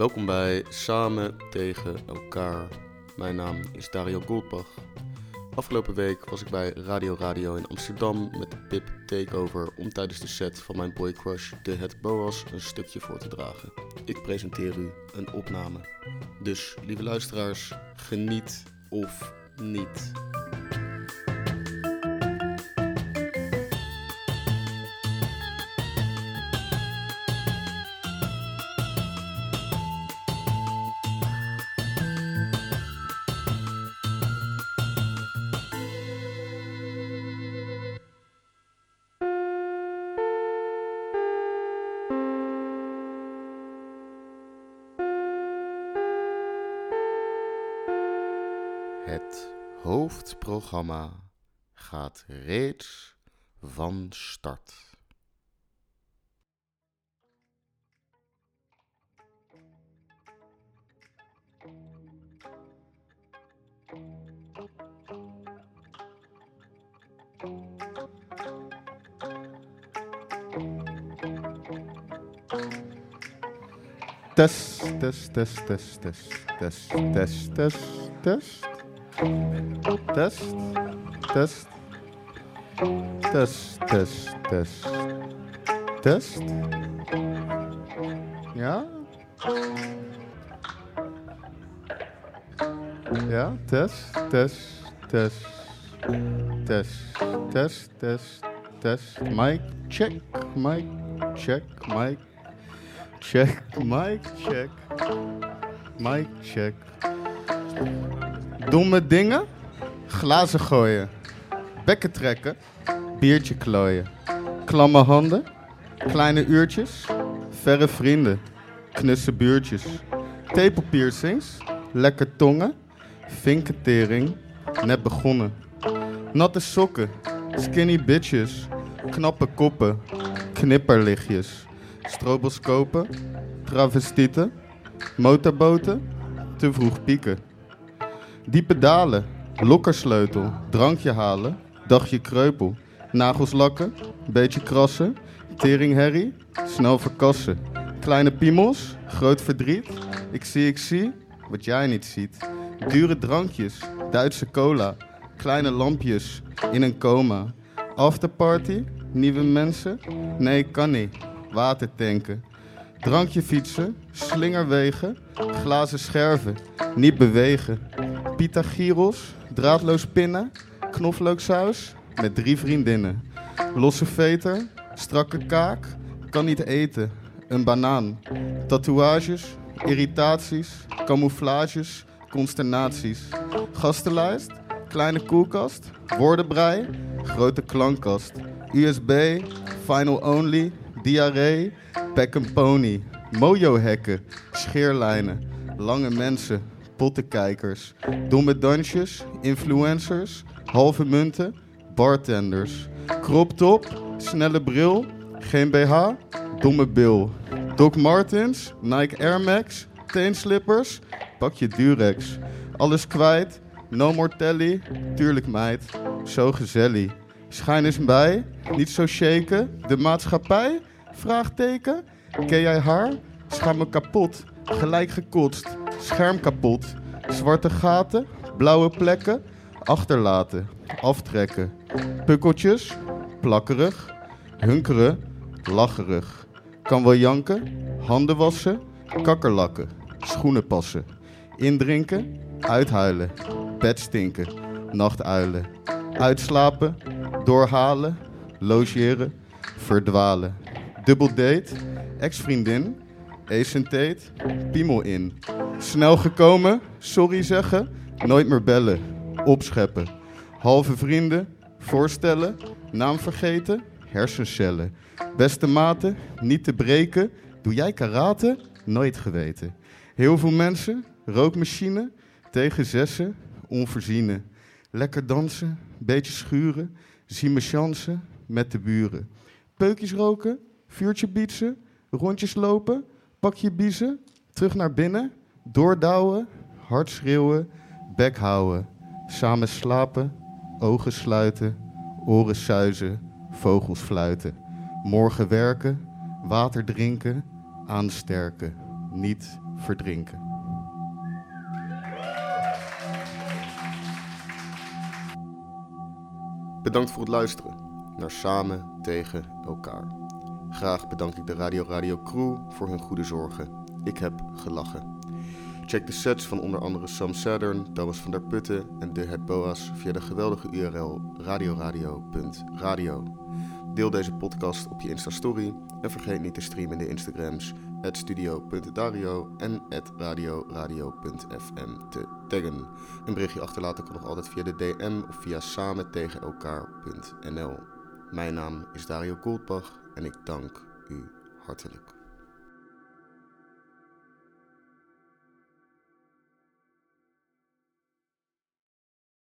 Welkom bij Samen tegen elkaar. Mijn naam is Dario Goldbach. Afgelopen week was ik bij Radio Radio in Amsterdam met de Pip Takeover om tijdens de set van mijn boy crush de Het Boas een stukje voor te dragen. Ik presenteer u een opname. Dus lieve luisteraars, geniet of niet. Het hoofdprogramma gaat reeds van start. Test, test, test, test, test, test, test, test, test. Test, test, test, test, test, test. Ja? Ja, test, test, test, test, test, test, test. Mic check, mic check, mic check, mic check, mic check. Domme dingen, glazen gooien, bekken trekken, biertje klooien. Klamme handen, kleine uurtjes, verre vrienden, knusse buurtjes. Tepelpiercings, lekker tongen, vinketering, net begonnen. Natte sokken, skinny bitches, knappe koppen, knipperlichtjes. Stroboscopen, travestieten, motorboten, te vroeg pieken. Diepe dalen, lokkersleutel, drankje halen, dagje kreupel, nagels lakken, beetje krassen, teringherrie, snel verkassen. Kleine piemels, groot verdriet, ik zie, ik zie, wat jij niet ziet. Dure drankjes, Duitse cola, kleine lampjes, in een coma. Afterparty, nieuwe mensen, nee kan niet, water tanken. Drankje fietsen, slingerwegen, glazen scherven, niet bewegen. Pita gyros, draadloos pinnen, knoflooksaus met drie vriendinnen. Losse veter, strakke kaak, kan niet eten. Een banaan. Tatoeages, irritaties, camouflages, consternaties. Gastenlijst, kleine koelkast, woordenbrei, grote klankkast. USB, final only, diarree, pack pony. Mojo-hekken, scheerlijnen, lange mensen, pottenkijkers, domme dansjes, influencers, halve munten, bartenders. Crop top, snelle bril, geen BH, domme bil. Doc Martens, Nike Air Max, teenslippers, pak je Durex. Alles kwijt, no more telly, tuurlijk meid, zo gezellig. Schijn eens bij, niet zo shaken, de maatschappij? Vraagteken, ken jij haar? Schaam me kapot, gelijk gekotst, scherm kapot. Zwarte gaten, blauwe plekken, achterlaten, aftrekken. Pukkeltjes, plakkerig, hunkeren, lacherig. Kan wel janken, handen wassen, kakkerlakken, schoenen passen. Indrinken, uithuilen, bed stinken, nachtuilen. Uitslapen, doorhalen, logeren, verdwalen. Dubbel date, ex-vriendin, acentate, piemel in. Snel gekomen, sorry zeggen, nooit meer bellen, opscheppen. Halve vrienden, voorstellen, naam vergeten, hersencellen. Beste maten, niet te breken, doe jij karate? Nooit geweten. Heel veel mensen, rookmachine, tegen zessen, onvoorziene. Lekker dansen, beetje schuren, zie me chansen met de buren. Peukjes roken, vuurtje bietsen, rondjes lopen, pak je biezen, terug naar binnen, doordouwen, hard schreeuwen, bek houden. Samen slapen, ogen sluiten, oren suizen, vogels fluiten. Morgen werken, water drinken, aansterken, niet verdrinken. Bedankt voor het luisteren naar Samen tegen elkaar. Graag bedank ik de Radio Radio Crew voor hun goede zorgen. Ik heb gelachen. Check de sets van onder andere Sam Saturn, Thomas van der Putten en De Het Boas via de geweldige URL radioradio.radio. Deel deze podcast op je Insta-story en vergeet niet te streamen in de Instagrams studio.dario en radioradio.fm te taggen. Een berichtje achterlaten kan nog altijd via de DM of via samen tegen elkaar.nl. Mijn naam is Dario Goldbach en ik dank u hartelijk.